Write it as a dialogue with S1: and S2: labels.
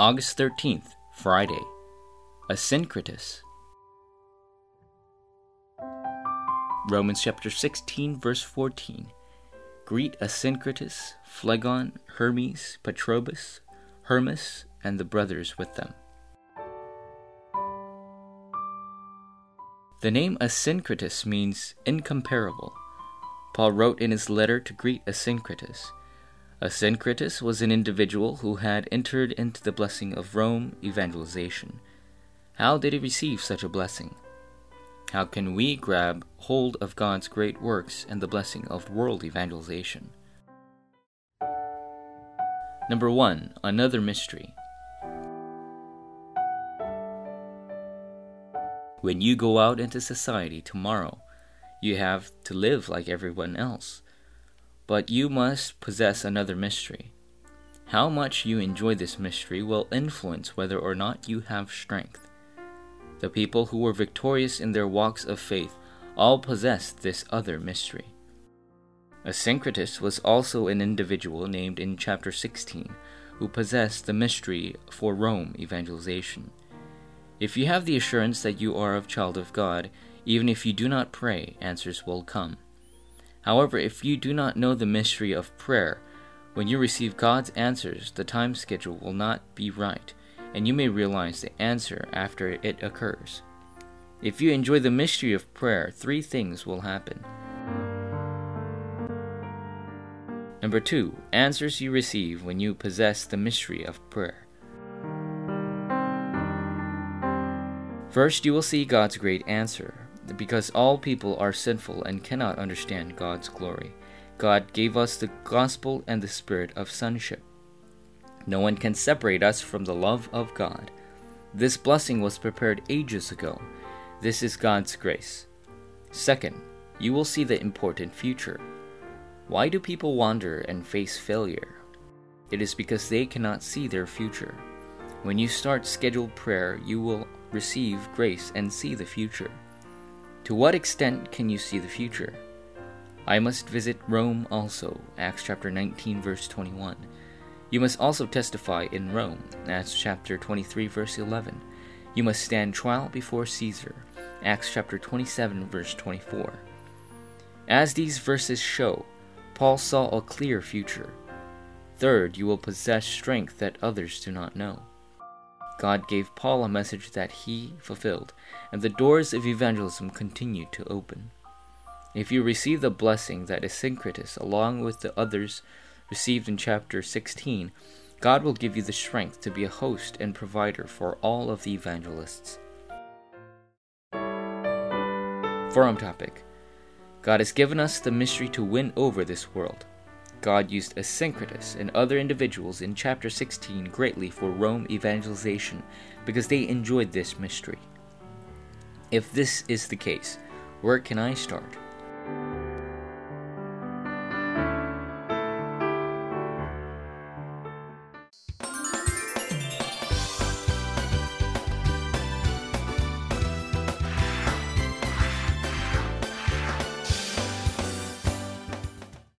S1: August 13th, Friday. Asyncritus. Romans chapter 16, verse 14. Greet Asyncritus, Phlegon, Hermes, Patrobas, Hermas, and the brothers with them. The name Asyncritus means incomparable. Paul wrote in his letter to greet Asyncritus. Asyncritus was an individual who had entered into the blessing of Rome evangelization. How did he receive such a blessing? How can we grab hold of God's great works and the blessing of world evangelization? Number one, another mystery. When you go out into society tomorrow, you have to live like everyone else. But you must possess another mystery. How much you enjoy this mystery will influence whether or not you have strength. The people who were victorious in their walks of faith all possessed this other mystery. Asyncritus was also an individual named in chapter 16 who possessed the mystery for Rome evangelization. If you have the assurance that you are a child of God, even if you do not pray, answers will come. However, if you do not know the mystery of prayer, when you receive God's answers, the time schedule will not be right, and you may realize the answer after it occurs. If you enjoy the mystery of prayer, three things will happen. Number two, answers you receive when you possess the mystery of prayer. First, you will see God's great answer because all people are sinful and cannot understand God's glory. God gave us the gospel and the spirit of sonship. No one can separate us from the love of God. This blessing was prepared ages ago. This is God's grace. Second, you will see the important future. Why do people wander and face failure? It is because they cannot see their future. When you start scheduled prayer, you will receive grace and see the future. To what extent can you see the future? I must visit Rome also, Acts chapter 19 verse 21. You must also testify in Rome, Acts chapter 23 verse 11. You must stand trial before Caesar, Acts chapter 27 verse 24. As these verses show, Paul saw a clear future. Third, you will possess strength that others do not know. God gave Paul a message that he fulfilled, and the doors of evangelism continued to open. If you receive the blessing that is Asyncritus along with the others received in chapter 16, God will give you the strength to be a host and provider for all of the evangelists. Forum topic God has given us the mystery to win over this world. God used Asyncritus and other individuals in chapter 16 greatly for Rome evangelization because they enjoyed this mystery. If this is the case, where can I start?